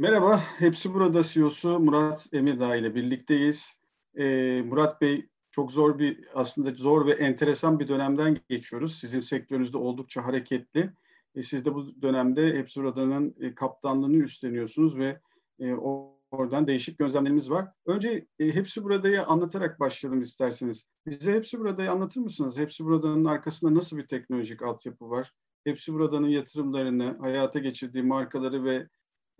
Merhaba, Hepsi Burada CEO'su Murat Emirdağ ile birlikteyiz. Ee, Murat Bey, çok zor bir, aslında zor ve enteresan bir dönemden geçiyoruz. Sizin sektörünüzde oldukça hareketli. E, siz de bu dönemde Hepsi Burada'nın e, kaptanlığını üstleniyorsunuz ve e, oradan değişik gözlemlerimiz var. Önce e, Hepsi Burada'yı anlatarak başlayalım isterseniz. Bize Hepsi Burada'yı anlatır mısınız? Hepsi Burada'nın arkasında nasıl bir teknolojik altyapı var? Hepsi Burada'nın yatırımlarını, hayata geçirdiği markaları ve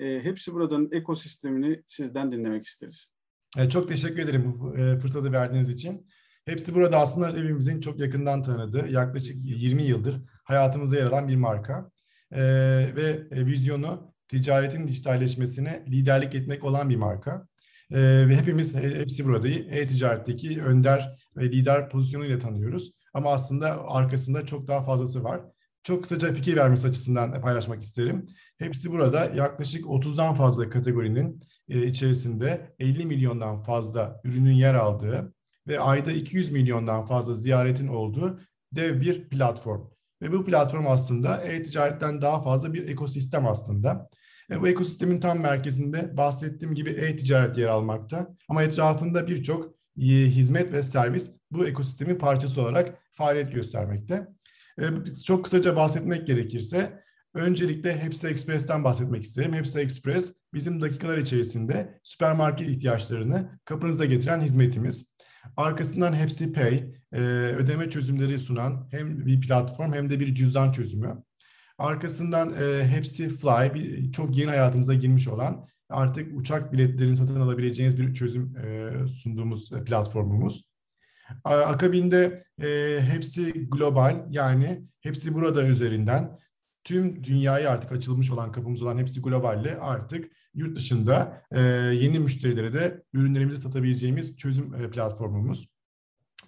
e, hepsi buradan ekosistemini sizden dinlemek isteriz. E, çok teşekkür ederim bu e, fırsatı verdiğiniz için. Hepsi burada aslında evimizin çok yakından tanıdığı, yaklaşık 20 yıldır hayatımızda yer alan bir marka. E, ve e, vizyonu ticaretin dijitalleşmesine liderlik etmek olan bir marka. E, ve hepimiz hepsi buradayı e-ticaretteki önder ve lider pozisyonuyla tanıyoruz. Ama aslında arkasında çok daha fazlası var. Çok kısaca fikir vermesi açısından paylaşmak isterim. Hepsi burada yaklaşık 30'dan fazla kategorinin e, içerisinde 50 milyondan fazla ürünün yer aldığı ve ayda 200 milyondan fazla ziyaretin olduğu dev bir platform. Ve bu platform aslında e-ticaretten daha fazla bir ekosistem aslında. E, bu ekosistemin tam merkezinde bahsettiğim gibi e-ticaret yer almakta. Ama etrafında birçok e, hizmet ve servis bu ekosistemin parçası olarak faaliyet göstermekte. E, çok kısaca bahsetmek gerekirse öncelikle Hepsi Express'ten bahsetmek isterim. Hepsi Express bizim dakikalar içerisinde süpermarket ihtiyaçlarını kapınıza getiren hizmetimiz. Arkasından Hepsi Pay, e, ödeme çözümleri sunan hem bir platform hem de bir cüzdan çözümü. Arkasından e, Hepsi Fly, çok yeni hayatımıza girmiş olan artık uçak biletlerini satın alabileceğiniz bir çözüm sunduğumuz platformumuz. Akabinde e, hepsi global yani hepsi burada üzerinden tüm dünyayı artık açılmış olan kapımız olan hepsi globalle artık yurt dışında e, yeni müşterilere de ürünlerimizi satabileceğimiz çözüm e, platformumuz.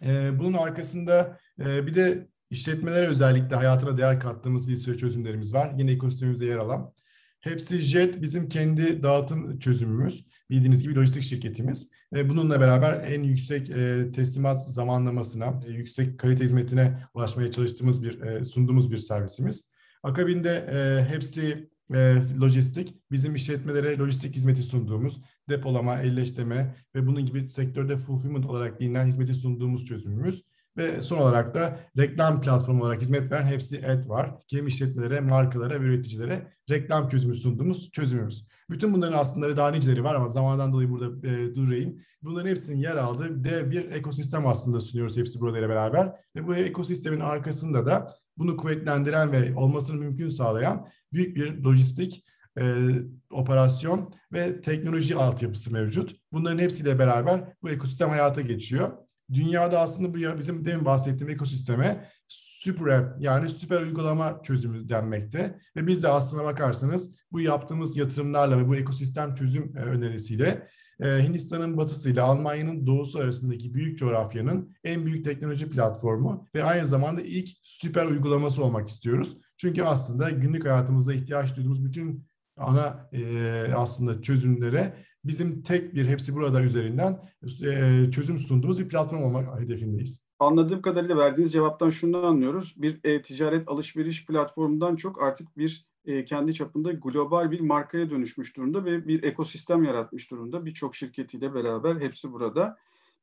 E, bunun arkasında e, bir de işletmelere özellikle hayatına değer kattığımız bir çözümlerimiz var. Yine ekosistemimize yer alan. Hepsi Jet bizim kendi dağıtım çözümümüz. Bildiğiniz gibi lojistik şirketimiz. Ve bununla beraber en yüksek e, teslimat zamanlamasına, e, yüksek kalite hizmetine ulaşmaya çalıştığımız bir, e, sunduğumuz bir servisimiz. Akabinde e, hepsi e, lojistik, bizim işletmelere lojistik hizmeti sunduğumuz depolama, elleştirme ve bunun gibi sektörde fulfillment olarak bilinen hizmeti sunduğumuz çözümümüz. Ve son olarak da reklam platformu olarak hizmet veren hepsi ad var. Kim işletmelere, markalara ve üreticilere reklam çözümü sunduğumuz çözümümüz. Bütün bunların aslında daha niceleri var ama zamandan dolayı burada e, durayım. Bunların hepsinin yer aldığı dev bir ekosistem aslında sunuyoruz hepsi burada ile beraber. Ve bu ekosistemin arkasında da bunu kuvvetlendiren ve olmasını mümkün sağlayan büyük bir lojistik e, operasyon ve teknoloji altyapısı mevcut. Bunların hepsiyle beraber bu ekosistem hayata geçiyor. Dünyada aslında bu bizim demin bahsettiğim ekosisteme super app yani süper uygulama çözümü denmekte. Ve biz de aslına bakarsanız bu yaptığımız yatırımlarla ve bu ekosistem çözüm e, önerisiyle e, Hindistan'ın batısıyla Almanya'nın doğusu arasındaki büyük coğrafyanın en büyük teknoloji platformu ve aynı zamanda ilk süper uygulaması olmak istiyoruz. Çünkü aslında günlük hayatımızda ihtiyaç duyduğumuz bütün ana e, aslında çözümlere bizim tek bir hepsi burada üzerinden e, çözüm sunduğumuz bir platform olmak hedefindeyiz. Anladığım kadarıyla verdiğiniz cevaptan şunu anlıyoruz. Bir e, ticaret alışveriş platformundan çok artık bir e, kendi çapında global bir markaya dönüşmüş durumda ve bir ekosistem yaratmış durumda. Birçok şirketiyle beraber hepsi burada.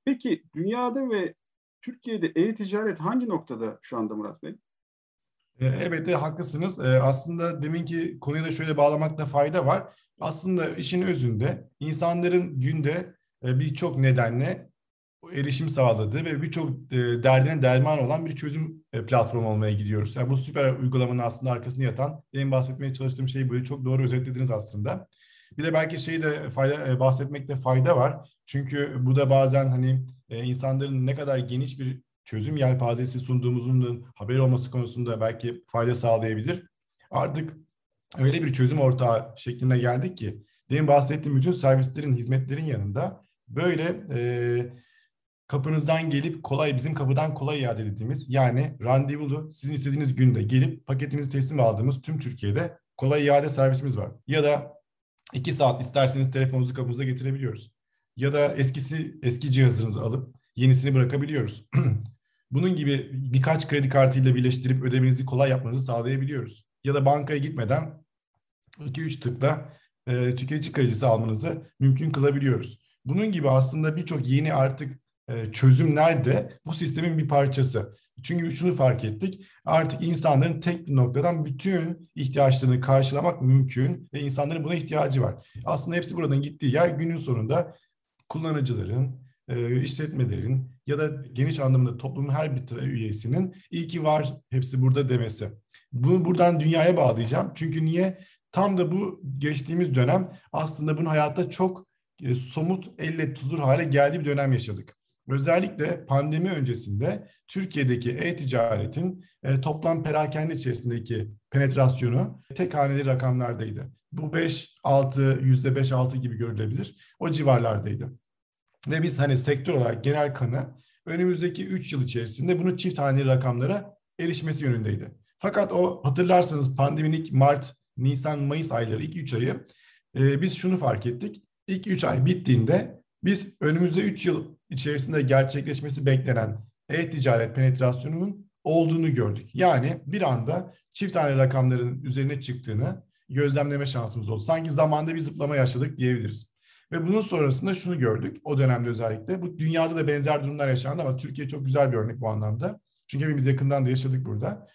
Peki dünyada ve Türkiye'de e-ticaret hangi noktada şu anda Murat Bey? Evet haklısınız. E, aslında deminki konuya da şöyle bağlamakta fayda var. Aslında işin özünde insanların günde e, birçok nedenle erişim sağladığı ve birçok derdine derman olan bir çözüm platformu olmaya gidiyoruz. Yani bu süper uygulamanın aslında arkasında yatan, benim bahsetmeye çalıştığım şeyi böyle çok doğru özetlediniz aslında. Bir de belki şeyi de fayda, bahsetmekte fayda var. Çünkü bu da bazen hani insanların ne kadar geniş bir çözüm yelpazesi sunduğumuzun haberi olması konusunda belki fayda sağlayabilir. Artık öyle bir çözüm ortağı şeklinde geldik ki demin bahsettiğim bütün servislerin, hizmetlerin yanında böyle e, kapınızdan gelip kolay bizim kapıdan kolay iade dediğimiz yani randevulu sizin istediğiniz günde gelip paketinizi teslim aldığımız tüm Türkiye'de kolay iade servisimiz var. Ya da iki saat isterseniz telefonunuzu kapınıza getirebiliyoruz. Ya da eskisi eski cihazınızı alıp yenisini bırakabiliyoruz. Bunun gibi birkaç kredi kartıyla birleştirip ödemenizi kolay yapmanızı sağlayabiliyoruz. Ya da bankaya gitmeden 2-3 tıkla e, tüketici kredisi almanızı mümkün kılabiliyoruz. Bunun gibi aslında birçok yeni artık e, çözümler de bu sistemin bir parçası. Çünkü şunu fark ettik. Artık insanların tek bir noktadan bütün ihtiyaçlarını karşılamak mümkün ve insanların buna ihtiyacı var. Aslında hepsi buradan gittiği yer günün sonunda kullanıcıların, e, işletmelerin ya da geniş anlamda toplumun her bir üyesinin iyi ki var hepsi burada demesi. Bunu buradan dünyaya bağlayacağım. Çünkü niye? Tam da bu geçtiğimiz dönem aslında bunun hayatta çok e, somut elle tutulur hale geldiği bir dönem yaşadık. Özellikle pandemi öncesinde Türkiye'deki e-ticaretin e, toplam perakende içerisindeki penetrasyonu tek haneli rakamlardaydı. Bu 5, 6, yüzde 5, 6 gibi görülebilir. O civarlardaydı. Ve biz hani sektör olarak genel kanı önümüzdeki 3 yıl içerisinde bunu çift haneli rakamlara erişmesi yönündeydi. Fakat o hatırlarsanız pandeminin Mart, Nisan, Mayıs ayları ilk 3 ayı e, biz şunu fark ettik. İlk 3 ay bittiğinde biz önümüzde 3 yıl içerisinde gerçekleşmesi beklenen e-ticaret penetrasyonunun olduğunu gördük. Yani bir anda çift tane rakamların üzerine çıktığını gözlemleme şansımız oldu. Sanki zamanda bir zıplama yaşadık diyebiliriz. Ve bunun sonrasında şunu gördük o dönemde özellikle. Bu dünyada da benzer durumlar yaşandı ama Türkiye çok güzel bir örnek bu anlamda. Çünkü hepimiz yakından da yaşadık burada.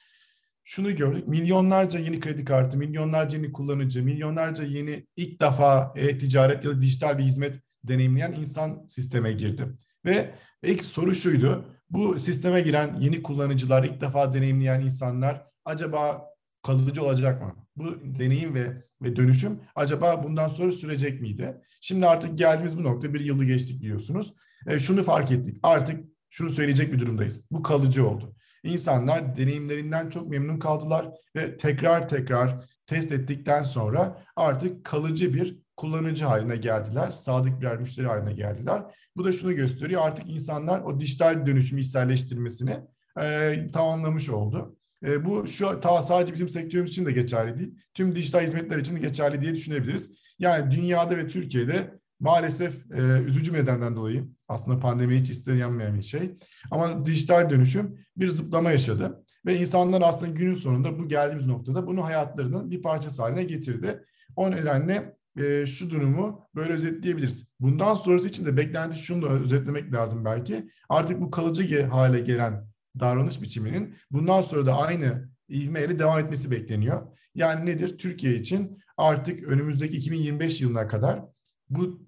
Şunu gördük. Milyonlarca yeni kredi kartı, milyonlarca yeni kullanıcı, milyonlarca yeni ilk defa e-ticaret ya da dijital bir hizmet deneyimleyen insan sisteme girdi. Ve ilk soru şuydu. Bu sisteme giren yeni kullanıcılar, ilk defa deneyimleyen insanlar acaba kalıcı olacak mı? Bu deneyim ve ve dönüşüm acaba bundan sonra sürecek miydi? Şimdi artık geldiğimiz bu nokta bir yılı geçtik biliyorsunuz. E, şunu fark ettik. Artık şunu söyleyecek bir durumdayız. Bu kalıcı oldu. İnsanlar deneyimlerinden çok memnun kaldılar ve tekrar tekrar test ettikten sonra artık kalıcı bir kullanıcı haline geldiler. Sadık birer müşteri haline geldiler. Bu da şunu gösteriyor. Artık insanlar o dijital dönüşümü içselleştirmesini e, tamamlamış oldu. E, bu şu ta sadece bizim sektörümüz için de geçerli değil. Tüm dijital hizmetler için de geçerli diye düşünebiliriz. Yani dünyada ve Türkiye'de maalesef e, üzücü nedenden dolayı aslında pandemi hiç istenmeyen bir şey. Ama dijital dönüşüm bir zıplama yaşadı. Ve insanlar aslında günün sonunda bu geldiğimiz noktada bunu hayatlarının bir parçası haline getirdi. O nedenle e, şu durumu böyle özetleyebiliriz. Bundan sonrası için de beklenti şunu da özetlemek lazım belki. Artık bu kalıcı hale gelen davranış biçiminin bundan sonra da aynı ivmeyle devam etmesi bekleniyor. Yani nedir? Türkiye için artık önümüzdeki 2025 yılına kadar bu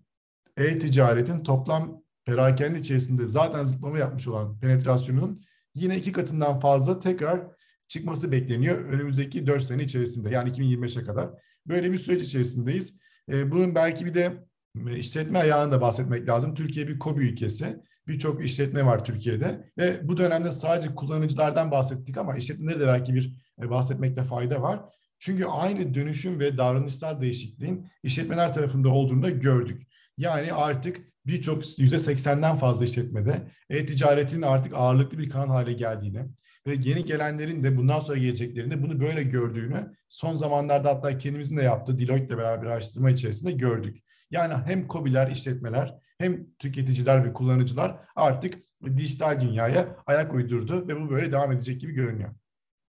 e-ticaretin toplam perakende içerisinde zaten zıplama yapmış olan penetrasyonun yine iki katından fazla tekrar çıkması bekleniyor önümüzdeki 4 sene içerisinde yani 2025'e kadar. Böyle bir süreç içerisindeyiz. E, bunun belki bir de e, işletme ayağını da bahsetmek lazım. Türkiye bir KOBİ ülkesi. Birçok işletme var Türkiye'de ve bu dönemde sadece kullanıcılardan bahsettik ama işletmeleri de belki bir e, bahsetmekte fayda var. Çünkü aynı dönüşüm ve davranışsal değişikliğin işletmeler tarafında olduğunu da gördük. Yani artık birçok yüzde seksenden fazla işletmede e-ticaretin artık ağırlıklı bir kanal hale geldiğini ve yeni gelenlerin de bundan sonra geleceklerinde bunu böyle gördüğünü son zamanlarda hatta kendimizin de yaptığı Deloitte ile beraber araştırma içerisinde gördük. Yani hem COBİ'ler, işletmeler hem tüketiciler ve kullanıcılar artık dijital dünyaya ayak uydurdu ve bu böyle devam edecek gibi görünüyor.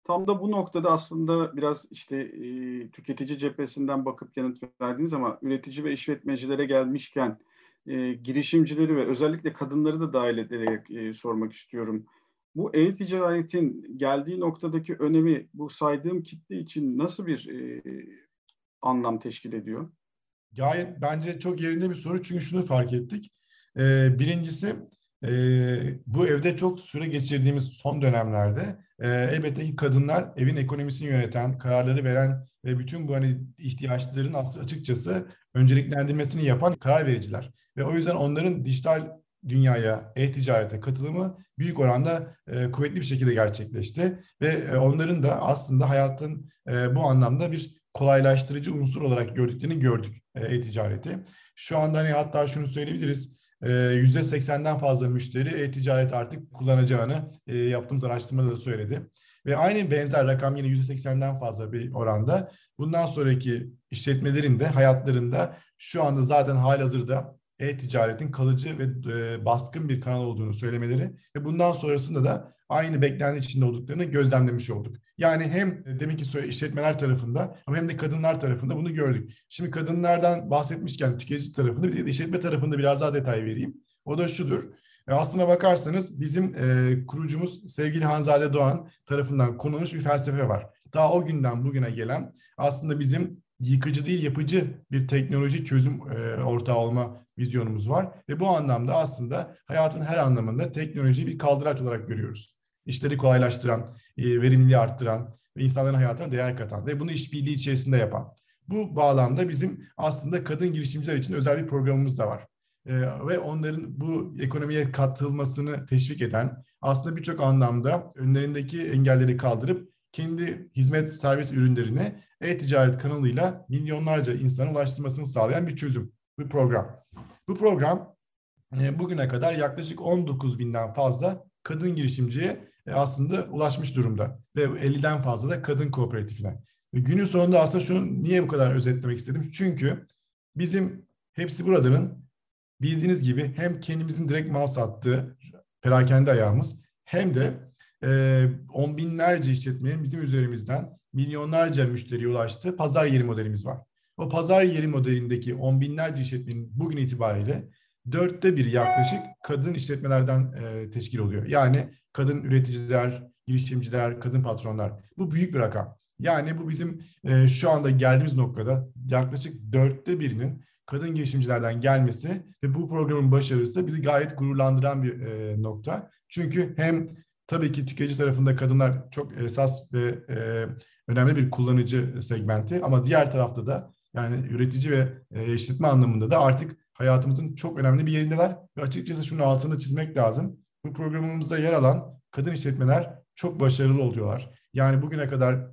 Tam da bu noktada aslında biraz işte e, tüketici cephesinden bakıp yanıt verdiniz ama üretici ve işletmecilere gelmişken e, girişimcileri ve özellikle kadınları da dahil ederek e, sormak istiyorum. Bu e-ticaretin geldiği noktadaki önemi bu saydığım kitle için nasıl bir e, anlam teşkil ediyor? Gayet bence çok yerinde bir soru çünkü şunu fark ettik. Ee, birincisi e, bu evde çok süre geçirdiğimiz son dönemlerde e, elbette ki kadınlar evin ekonomisini yöneten, kararları veren ve bütün bu hani ihtiyaçların aslında açıkçası önceliklendirmesini yapan karar vericiler. Ve o yüzden onların dijital dünyaya, e-ticarete katılımı büyük oranda e, kuvvetli bir şekilde gerçekleşti. Ve e, onların da aslında hayatın e, bu anlamda bir kolaylaştırıcı unsur olarak gördüklerini gördük e-ticareti. Şu anda hani hatta şunu söyleyebiliriz. Yüzde 80'den fazla müşteri e-ticaret artık kullanacağını e, yaptığımız araştırmada da söyledi. Ve aynı benzer rakam yine yüzde 80'den fazla bir oranda. Bundan sonraki işletmelerin de hayatlarında şu anda zaten halihazırda e-ticaretin kalıcı ve e, baskın bir kanal olduğunu söylemeleri ve bundan sonrasında da aynı beklenti içinde olduklarını gözlemlemiş olduk. Yani hem demin ki işletmeler tarafında ama hem de kadınlar tarafında bunu gördük. Şimdi kadınlardan bahsetmişken tüketici tarafında bir de işletme tarafında biraz daha detay vereyim. O da şudur. E aslına bakarsanız bizim e, kurucumuz sevgili Hanzade Doğan tarafından konulmuş bir felsefe var. Daha o günden bugüne gelen aslında bizim yıkıcı değil yapıcı bir teknoloji çözüm e, ortağı olma vizyonumuz var. Ve bu anlamda aslında hayatın her anlamında teknolojiyi bir kaldıraç olarak görüyoruz. İşleri kolaylaştıran, e, verimliliği arttıran ve insanların hayatına değer katan ve bunu işbirliği içerisinde yapan. Bu bağlamda bizim aslında kadın girişimciler için özel bir programımız da var. E, ve onların bu ekonomiye katılmasını teşvik eden aslında birçok anlamda önlerindeki engelleri kaldırıp kendi hizmet servis ürünlerini e-ticaret kanalıyla milyonlarca insana ulaştırmasını sağlayan bir çözüm, bir program. Bu program e, bugüne kadar yaklaşık 19 binden fazla kadın girişimciye aslında ulaşmış durumda ve 50'den fazla da kadın kooperatifine. günün sonunda aslında şunu niye bu kadar özetlemek istedim? Çünkü bizim hepsi buradanın bildiğiniz gibi hem kendimizin direkt mal sattığı perakende ayağımız hem de e, on binlerce işletmenin bizim üzerimizden milyonlarca müşteriye ulaştığı pazar yeri modelimiz var. O pazar yeri modelindeki on binlerce işletmenin bugün itibariyle dörtte bir yaklaşık kadın işletmelerden e, teşkil oluyor. Yani kadın üreticiler, girişimciler, kadın patronlar. Bu büyük bir rakam. Yani bu bizim e, şu anda geldiğimiz noktada yaklaşık dörtte birinin kadın girişimcilerden gelmesi ve bu programın başarısı bizi gayet gururlandıran bir e, nokta. Çünkü hem tabii ki tüketici tarafında kadınlar çok esas ve e, önemli bir kullanıcı segmenti ama diğer tarafta da yani üretici ve e, işletme anlamında da artık hayatımızın çok önemli bir yerindeler ve açıkçası şunu altını çizmek lazım. Bu programımızda yer alan kadın işletmeler çok başarılı oluyorlar. Yani bugüne kadar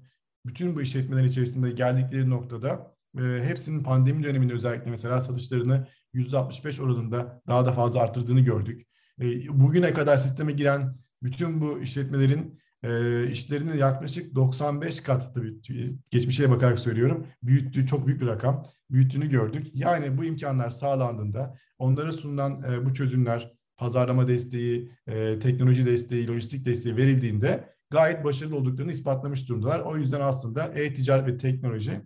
bütün bu işletmelerin içerisinde geldikleri noktada e, hepsinin pandemi döneminde özellikle mesela satışlarını %65 oranında daha da fazla arttırdığını gördük. E, bugüne kadar sisteme giren bütün bu işletmelerin e, işlerini yaklaşık 95 kat tabii geçmişe bakarak söylüyorum büyüttüğü çok büyük bir rakam büyüttüğünü gördük. Yani bu imkanlar sağlandığında onlara sunulan e, bu çözümler pazarlama desteği, e, teknoloji desteği, lojistik desteği verildiğinde gayet başarılı olduklarını ispatlamış durumdalar. O yüzden aslında e-ticaret ve teknoloji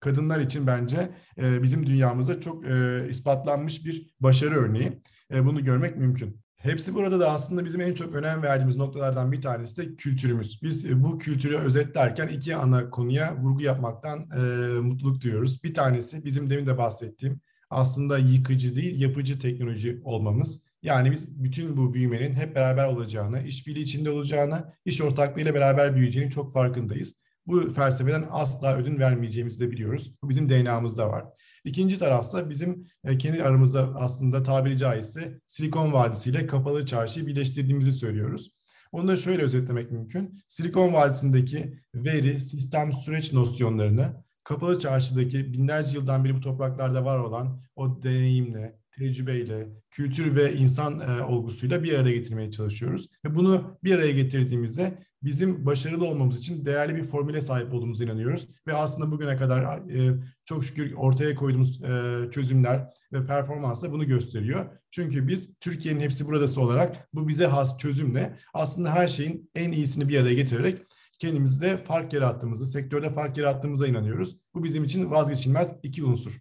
kadınlar için bence e, bizim dünyamızda çok e, ispatlanmış bir başarı örneği. E, bunu görmek mümkün. Hepsi burada da aslında bizim en çok önem verdiğimiz noktalardan bir tanesi de kültürümüz. Biz e, bu kültürü özetlerken iki ana konuya vurgu yapmaktan e, mutluluk duyuyoruz. Bir tanesi bizim demin de bahsettiğim aslında yıkıcı değil yapıcı teknoloji olmamız. Yani biz bütün bu büyümenin hep beraber olacağını, işbirliği içinde olacağını, iş ortaklığıyla beraber büyüyeceğini çok farkındayız. Bu felsefeden asla ödün vermeyeceğimizi de biliyoruz. Bu bizim DNA'mızda var. İkinci tarafsa bizim e, kendi aramızda aslında tabiri caizse Silikon Vadisi ile Kapalı Çarşıyı birleştirdiğimizi söylüyoruz. Onu da şöyle özetlemek mümkün. Silikon Vadisi'ndeki veri, sistem, süreç nosyonlarını Kapalı Çarşı'daki binlerce yıldan beri bu topraklarda var olan o deneyimle, tecrübeyle, kültür ve insan e, olgusuyla bir araya getirmeye çalışıyoruz. Ve bunu bir araya getirdiğimizde bizim başarılı olmamız için değerli bir formüle sahip olduğumuza inanıyoruz. Ve aslında bugüne kadar e, çok şükür ortaya koyduğumuz e, çözümler ve performans da bunu gösteriyor. Çünkü biz Türkiye'nin hepsi buradası olarak bu bize has çözümle aslında her şeyin en iyisini bir araya getirerek kendimizde fark yarattığımızı, sektörde fark yarattığımıza inanıyoruz. Bu bizim için vazgeçilmez iki unsur.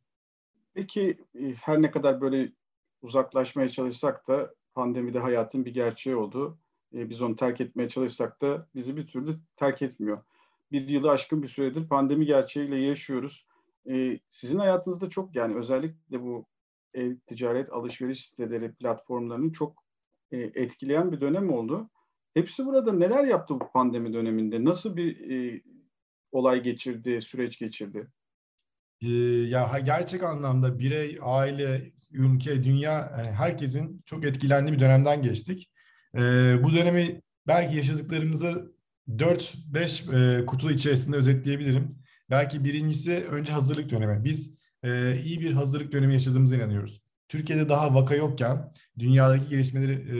Peki e, her ne kadar böyle uzaklaşmaya çalışsak da pandemide hayatın bir gerçeği oldu. E, biz onu terk etmeye çalışsak da bizi bir türlü terk etmiyor. Bir yılı aşkın bir süredir pandemi gerçeğiyle yaşıyoruz. E, sizin hayatınızda çok yani özellikle bu ticaret alışveriş siteleri platformlarının çok etkileyen bir dönem oldu. Hepsi burada neler yaptı bu pandemi döneminde? Nasıl bir olay geçirdi, süreç geçirdi? E, ya gerçek anlamda birey, aile, ülke, dünya yani herkesin çok etkilendiği bir dönemden geçtik. E, bu dönemi belki yaşadıklarımızı 4-5 e, kutu içerisinde özetleyebilirim. Belki birincisi önce hazırlık dönemi. Biz e, iyi bir hazırlık dönemi yaşadığımıza inanıyoruz. Türkiye'de daha vaka yokken dünyadaki gelişmeleri e,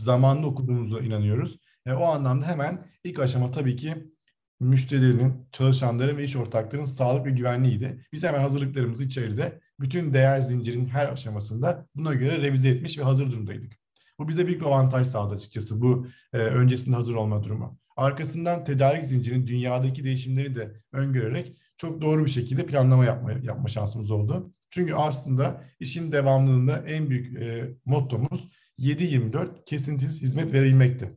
zamanında okuduğumuza inanıyoruz. E, o anlamda hemen ilk aşama tabii ki müşterilerin, çalışanların ve iş ortaklarının sağlık ve güvenliğiydi. Biz hemen hazırlıklarımızı içeride bütün değer zincirinin her aşamasında buna göre revize etmiş ve hazır durumdaydık. Bu bize büyük bir avantaj sağladı açıkçası bu e, öncesinde hazır olma durumu. Arkasından tedarik zincirinin dünyadaki değişimleri de öngörerek çok doğru bir şekilde planlama yapma, yapma şansımız oldu. Çünkü aslında işin devamlılığında en büyük e, mottomuz 7-24 kesintisiz hizmet verebilmekti.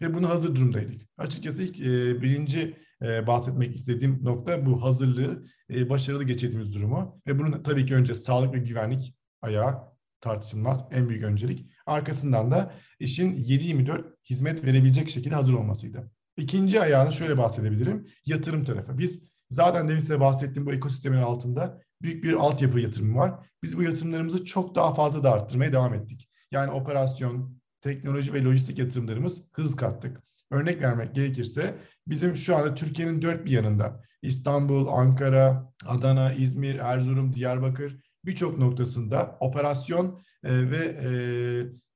Ve bunu hazır durumdaydık. Açıkçası ilk e, birinci e, bahsetmek istediğim nokta bu hazırlığı e, başarılı geçirdiğimiz durumu. Ve bunun tabii ki önce sağlık ve güvenlik ayağı tartışılmaz en büyük öncelik. Arkasından da işin 7-24 hizmet verebilecek şekilde hazır olmasıydı. İkinci ayağını şöyle bahsedebilirim. Yatırım tarafı. Biz zaten demin size bahsettiğim bu ekosistemin altında büyük bir altyapı yatırımı var. Biz bu yatırımlarımızı çok daha fazla da arttırmaya devam ettik. Yani operasyon, teknoloji ve lojistik yatırımlarımız hız kattık. Örnek vermek gerekirse bizim şu anda Türkiye'nin dört bir yanında İstanbul, Ankara, Adana, İzmir, Erzurum, Diyarbakır birçok noktasında operasyon e, ve e,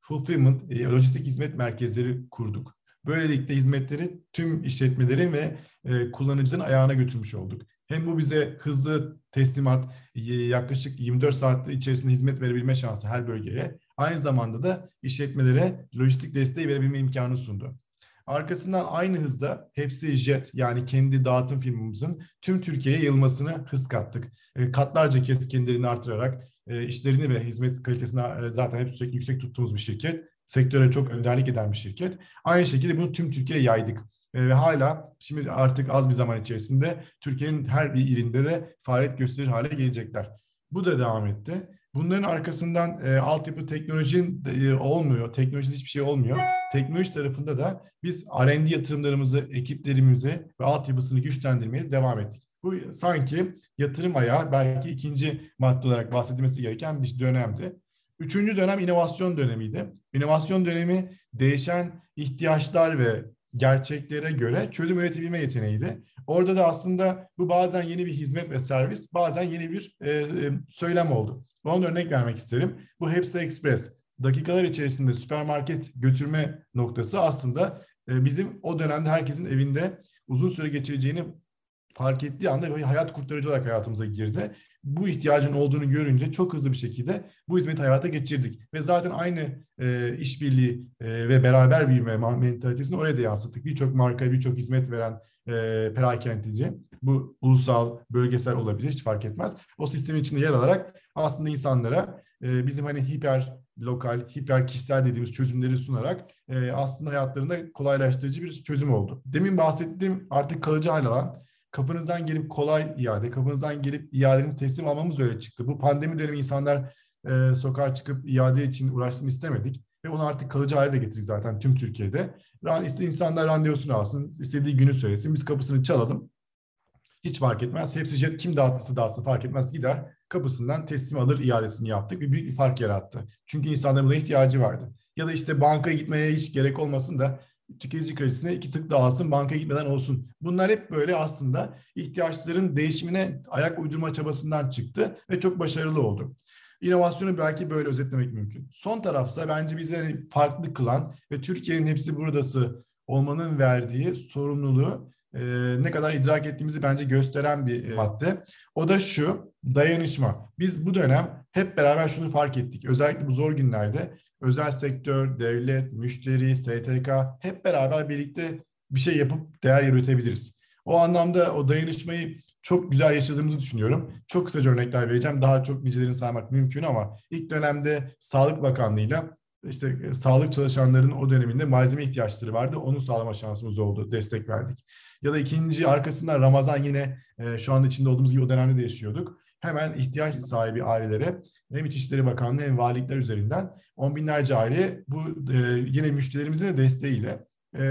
fulfillment, e, lojistik hizmet merkezleri kurduk. Böylelikle hizmetleri tüm işletmelerin ve e, kullanıcıların ayağına götürmüş olduk. Hem bu bize hızlı teslimat, yaklaşık 24 saat içerisinde hizmet verebilme şansı her bölgeye. Aynı zamanda da işletmelere lojistik desteği verebilme imkanı sundu. Arkasından aynı hızda hepsi jet yani kendi dağıtım firmamızın tüm Türkiye'ye yayılmasına hız kattık. E, katlarca kez kendilerini artırarak e, işlerini ve hizmet kalitesini e, zaten hep sürekli yüksek tuttuğumuz bir şirket. Sektöre çok önderlik eden bir şirket. Aynı şekilde bunu tüm Türkiye'ye yaydık. Ve hala şimdi artık az bir zaman içerisinde Türkiye'nin her bir ilinde de faaliyet gösterir hale gelecekler. Bu da devam etti. Bunların arkasından e, altyapı teknolojinin e, olmuyor. Teknolojide hiçbir şey olmuyor. Teknoloji tarafında da biz R&D yatırımlarımızı, ekiplerimizi ve altyapısını güçlendirmeye devam ettik. Bu sanki yatırım ayağı belki ikinci madde olarak bahsedilmesi gereken bir dönemdi. Üçüncü dönem inovasyon dönemiydi. İnovasyon dönemi değişen ihtiyaçlar ve gerçeklere göre çözüm üretebilme yeteneğiydi. Orada da aslında bu bazen yeni bir hizmet ve servis, bazen yeni bir e, e, söylem oldu. Ona örnek vermek isterim. Bu Hepsi Express. Dakikalar içerisinde süpermarket götürme noktası aslında e, bizim o dönemde herkesin evinde uzun süre geçireceğini fark ettiği anda hayat kurtarıcı olarak hayatımıza girdi. Bu ihtiyacın olduğunu görünce çok hızlı bir şekilde bu hizmeti hayata geçirdik. Ve zaten aynı e, işbirliği e, ve beraber büyüme mentalitesini oraya da yansıttık. Birçok marka, birçok hizmet veren e, perakendeci, bu ulusal, bölgesel olabilir hiç fark etmez. O sistemin içinde yer alarak aslında insanlara e, bizim hani hiper lokal, hiper kişisel dediğimiz çözümleri sunarak e, aslında hayatlarında kolaylaştırıcı bir çözüm oldu. Demin bahsettiğim artık kalıcı hal alan kapınızdan gelip kolay iade, kapınızdan gelip iadenizi teslim almamız öyle çıktı. Bu pandemi dönemi insanlar e, sokağa çıkıp iade için uğraşsın istemedik. Ve onu artık kalıcı hale de getirdik zaten tüm Türkiye'de. İşte insanlar randevusunu alsın, istediği günü söylesin, biz kapısını çalalım. Hiç fark etmez. Hepsi jet kim dağıtırsa dağıtsın fark etmez gider. Kapısından teslim alır iadesini yaptık. Bir büyük bir fark yarattı. Çünkü insanların buna ihtiyacı vardı. Ya da işte bankaya gitmeye hiç gerek olmasın da tüketici kredisine iki tık daha alsın, bankaya gitmeden olsun. Bunlar hep böyle aslında ihtiyaçların değişimine ayak uydurma çabasından çıktı ve çok başarılı oldu. İnovasyonu belki böyle özetlemek mümkün. Son tarafsa bence bize farklı kılan ve Türkiye'nin hepsi buradası olmanın verdiği sorumluluğu e, ne kadar idrak ettiğimizi bence gösteren bir e, madde. O da şu, dayanışma. Biz bu dönem hep beraber şunu fark ettik. Özellikle bu zor günlerde özel sektör, devlet, müşteri, STK hep beraber birlikte bir şey yapıp değer üretebiliriz. O anlamda o dayanışmayı çok güzel yaşadığımızı düşünüyorum. Çok kısaca örnekler vereceğim. Daha çok nicelerini saymak mümkün ama ilk dönemde Sağlık Bakanlığı'yla işte e, sağlık çalışanlarının o döneminde malzeme ihtiyaçları vardı. Onu sağlama şansımız oldu. Destek verdik. Ya da ikinci arkasından Ramazan yine e, şu anda içinde olduğumuz gibi o dönemde de yaşıyorduk. Hemen ihtiyaç sahibi ailelere hem İçişleri Bakanlığı hem valilikler üzerinden on binlerce aile bu e, yine müşterilerimizin de desteğiyle e,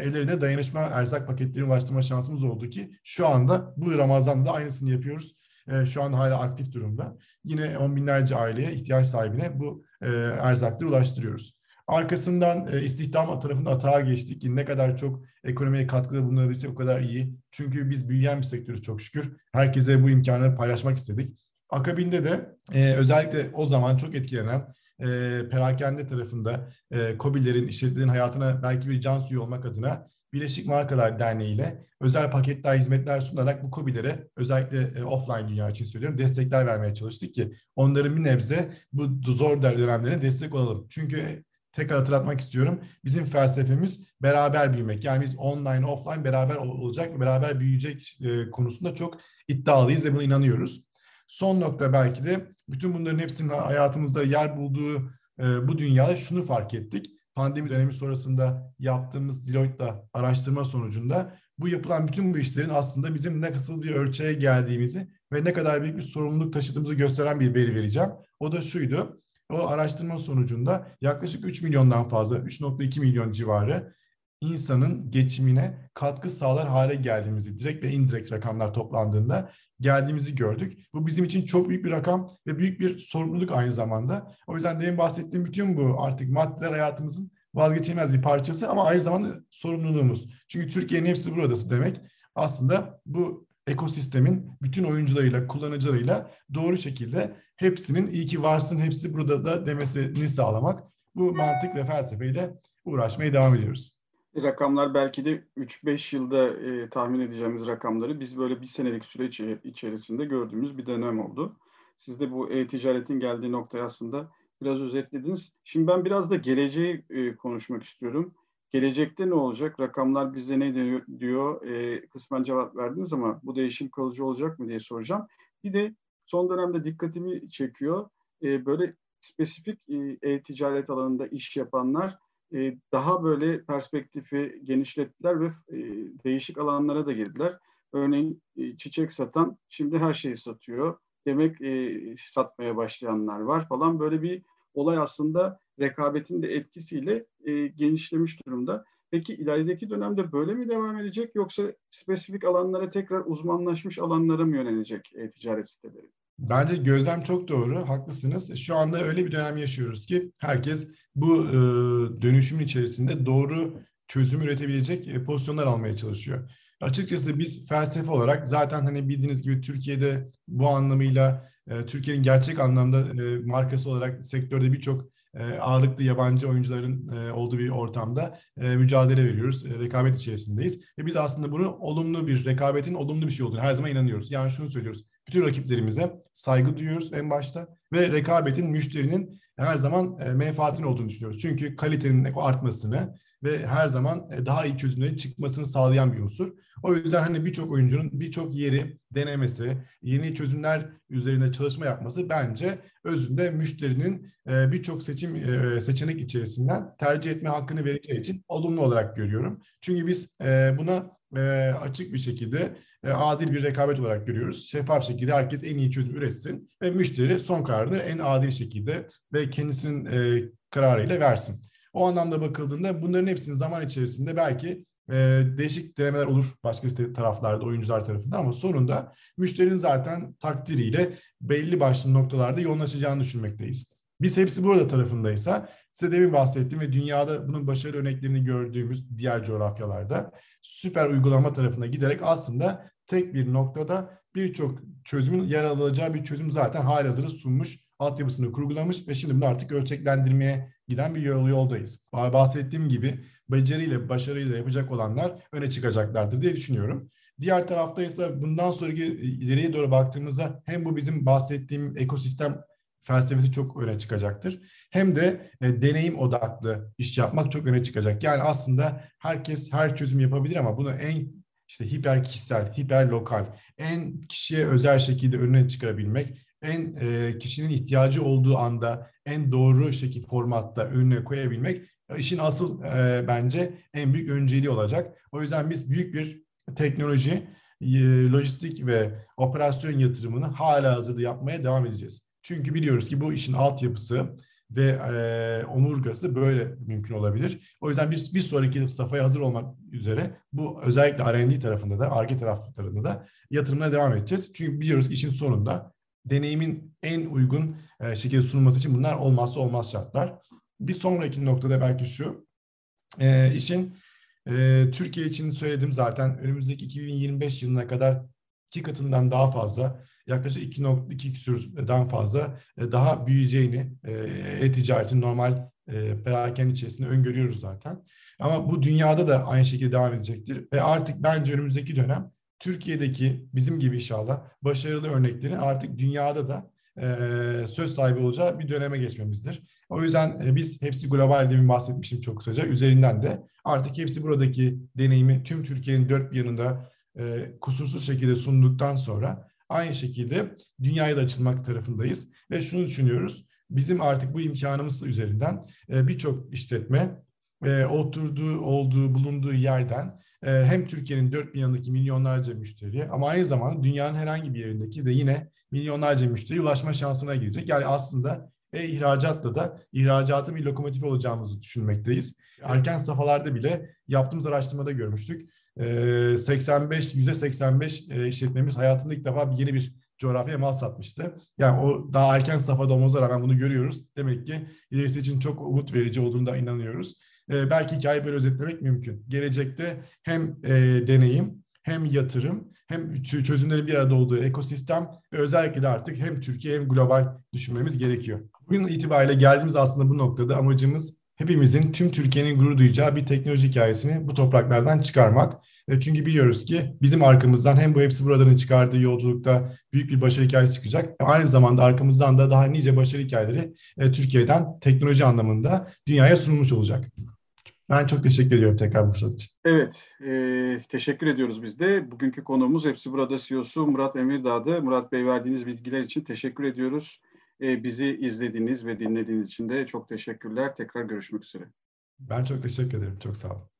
ellerine dayanışma erzak paketleri ulaştırma şansımız oldu ki şu anda bu Ramazan'da da aynısını yapıyoruz. E, şu an hala aktif durumda. Yine on binlerce aileye ihtiyaç sahibine bu e, erzakları ulaştırıyoruz. Arkasından e, istihdam tarafında atağa geçtik. Ne kadar çok ekonomiye katkıda bulunabilirsek o kadar iyi. Çünkü biz büyüyen bir sektörüz çok şükür. Herkese bu imkanları paylaşmak istedik. Akabinde de e, özellikle o zaman çok etkilenen e, perakende tarafında e, COBİ'lerin, işletmelerin hayatına belki bir can suyu olmak adına Birleşik Markalar Derneği ile özel paketler, hizmetler sunarak bu COBİ'lere özellikle e, offline dünya için söylüyorum destekler vermeye çalıştık ki onların bir nebze bu zor dönemlerine destek olalım. Çünkü tekrar hatırlatmak istiyorum. Bizim felsefemiz beraber büyümek. Yani biz online, offline beraber olacak beraber büyüyecek e, konusunda çok iddialıyız ve buna inanıyoruz. Son nokta belki de bütün bunların hepsinin hayatımızda yer bulduğu e, bu dünyada şunu fark ettik. Pandemi dönemi sonrasında yaptığımız Deloitte'da araştırma sonucunda bu yapılan bütün bu işlerin aslında bizim ne nasıl bir ölçüye geldiğimizi ve ne kadar büyük bir sorumluluk taşıdığımızı gösteren bir veri vereceğim. O da şuydu. O araştırma sonucunda yaklaşık 3 milyondan fazla, 3.2 milyon civarı insanın geçimine katkı sağlar hale geldiğimizi direkt ve indirekt rakamlar toplandığında geldiğimizi gördük. Bu bizim için çok büyük bir rakam ve büyük bir sorumluluk aynı zamanda. O yüzden demin bahsettiğim bütün bu artık maddeler hayatımızın vazgeçilmez bir parçası ama aynı zamanda sorumluluğumuz. Çünkü Türkiye'nin hepsi buradası demek aslında bu ekosistemin bütün oyuncularıyla, kullanıcılarıyla doğru şekilde hepsinin iyi ki varsın, hepsi burada da demesini sağlamak. Bu mantık ve felsefeyle uğraşmaya devam ediyoruz. Rakamlar belki de 3-5 yılda e, tahmin edeceğimiz rakamları biz böyle bir senelik süreç içerisinde gördüğümüz bir dönem oldu. Siz de bu e-ticaretin geldiği noktayı aslında biraz özetlediniz. Şimdi ben biraz da geleceği e, konuşmak istiyorum. Gelecekte ne olacak? Rakamlar bize ne diyor? diyor e, kısmen cevap verdiniz ama bu değişim kalıcı olacak mı diye soracağım. Bir de son dönemde dikkatimi çekiyor. E, böyle spesifik e, e-ticaret alanında iş yapanlar e, daha böyle perspektifi genişlettiler ve e, değişik alanlara da girdiler. Örneğin e, çiçek satan şimdi her şeyi satıyor. Demek satmaya başlayanlar var falan. Böyle bir olay aslında rekabetin de etkisiyle genişlemiş durumda. Peki ilerideki dönemde böyle mi devam edecek yoksa spesifik alanlara tekrar uzmanlaşmış alanlara mı yönelecek e-ticaret siteleri? Bence gözlem çok doğru, haklısınız. Şu anda öyle bir dönem yaşıyoruz ki herkes bu e, dönüşümün içerisinde doğru çözüm üretebilecek e, pozisyonlar almaya çalışıyor. Açıkçası biz felsefe olarak zaten hani bildiğiniz gibi Türkiye'de bu anlamıyla e, Türkiye'nin gerçek anlamda e, markası olarak sektörde birçok e, ağırlıklı yabancı oyuncuların e, olduğu bir ortamda e, mücadele veriyoruz. E, rekabet içerisindeyiz. Ve biz aslında bunu olumlu bir rekabetin olumlu bir şey olduğunu her zaman inanıyoruz. Yani şunu söylüyoruz. Bütün rakiplerimize saygı duyuyoruz en başta ve rekabetin müşterinin her zaman e, menfaatin olduğunu düşünüyoruz. Çünkü kalitenin artmasını ve her zaman e, daha iyi çözümlerin çıkmasını sağlayan bir unsur. O yüzden hani birçok oyuncunun birçok yeri denemesi, yeni çözümler üzerinde çalışma yapması bence özünde müşterinin e, birçok seçim seçenek içerisinden tercih etme hakkını vereceği için olumlu olarak görüyorum. Çünkü biz buna açık bir şekilde adil bir rekabet olarak görüyoruz. Şeffaf şekilde herkes en iyi çözüm üretsin ve müşteri son kararını en adil şekilde ve kendisinin kararıyla versin. O anlamda bakıldığında bunların hepsinin zaman içerisinde belki e, değişik denemeler olur başka taraflarda, oyuncular tarafından ama sonunda müşterinin zaten takdiriyle belli başlı noktalarda yoğunlaşacağını düşünmekteyiz. Biz hepsi burada tarafındaysa size demin bahsettiğim ve dünyada bunun başarılı örneklerini gördüğümüz diğer coğrafyalarda süper uygulama tarafına giderek aslında tek bir noktada birçok çözümün yer alacağı bir çözüm zaten halihazırda sunmuş, altyapısını kurgulamış ve şimdi bunu artık ölçeklendirmeye giden bir yol yoldayız. Bahsettiğim gibi beceriyle, başarıyla yapacak olanlar öne çıkacaklardır diye düşünüyorum. Diğer tarafta ise bundan sonraki ileriye doğru baktığımızda hem bu bizim bahsettiğim ekosistem felsefesi çok öne çıkacaktır. Hem de e, deneyim odaklı iş yapmak çok öne çıkacak. Yani aslında herkes her çözüm yapabilir ama bunu en işte hiper kişisel, hiper lokal, en kişiye özel şekilde önüne çıkarabilmek, en e, kişinin ihtiyacı olduğu anda en doğru şekilde formatta önüne koyabilmek işin asıl e, bence en büyük önceliği olacak. O yüzden biz büyük bir teknoloji, e, lojistik ve operasyon yatırımını hala hazırda yapmaya devam edeceğiz. Çünkü biliyoruz ki bu işin altyapısı ve e, omurgası böyle mümkün olabilir. O yüzden biz bir sonraki safhaya hazır olmak üzere bu özellikle R&D tarafında da, ARGE taraflarında da yatırımına devam edeceğiz. Çünkü biliyoruz işin sonunda deneyimin en uygun e, şekilde sunulması için bunlar olmazsa olmaz şartlar. Bir sonraki noktada belki şu, e, işin e, Türkiye için söyledim zaten önümüzdeki 2025 yılına kadar iki katından daha fazla yaklaşık 2.2 küsürden fazla e, daha büyüyeceğini e, e-ticaretin normal e, perakende içerisinde öngörüyoruz zaten. Ama bu dünyada da aynı şekilde devam edecektir. Ve artık bence önümüzdeki dönem Türkiye'deki bizim gibi inşallah başarılı örneklerin artık dünyada da söz sahibi olacağı bir döneme geçmemizdir. O yüzden biz hepsi global demin bahsetmiştim çok kısaca. Üzerinden de artık hepsi buradaki deneyimi tüm Türkiye'nin dört bir yanında kusursuz şekilde sunduktan sonra aynı şekilde dünyaya da açılmak tarafındayız. Ve şunu düşünüyoruz. Bizim artık bu imkanımız üzerinden birçok işletme oturduğu, olduğu, bulunduğu yerden hem Türkiye'nin dört bir yanındaki milyonlarca müşteri ama aynı zamanda dünyanın herhangi bir yerindeki de yine milyonlarca müşteri ulaşma şansına girecek. Yani aslında e-ihracatla da ihracatın bir lokomotif olacağımızı düşünmekteyiz. Erken safhalarda bile yaptığımız araştırmada görmüştük. 85, %85 işletmemiz hayatında ilk defa bir yeni bir coğrafyaya mal satmıştı. Yani o daha erken safhada olmamıza rağmen bunu görüyoruz. Demek ki ilerisi için çok umut verici olduğunda inanıyoruz. belki hikayeyi böyle özetlemek mümkün. Gelecekte hem deneyim hem yatırım hem çözümlerin bir arada olduğu ekosistem ve özellikle de artık hem Türkiye hem global düşünmemiz gerekiyor. Bugün itibariyle geldiğimiz aslında bu noktada amacımız hepimizin tüm Türkiye'nin gurur duyacağı bir teknoloji hikayesini bu topraklardan çıkarmak. E, çünkü biliyoruz ki bizim arkamızdan hem bu hepsi buraların çıkardığı yolculukta büyük bir başarı hikayesi çıkacak. Aynı zamanda arkamızdan da daha nice başarı hikayeleri e, Türkiye'den teknoloji anlamında dünyaya sunulmuş olacak. Ben çok teşekkür ediyorum tekrar bu fırsat için. Evet, e, teşekkür ediyoruz biz de. Bugünkü konuğumuz Hepsi Burada CEO'su Murat Emirdağ'dı. Murat Bey verdiğiniz bilgiler için teşekkür ediyoruz. E, bizi izlediğiniz ve dinlediğiniz için de çok teşekkürler. Tekrar görüşmek üzere. Ben çok teşekkür ederim. Çok sağ olun.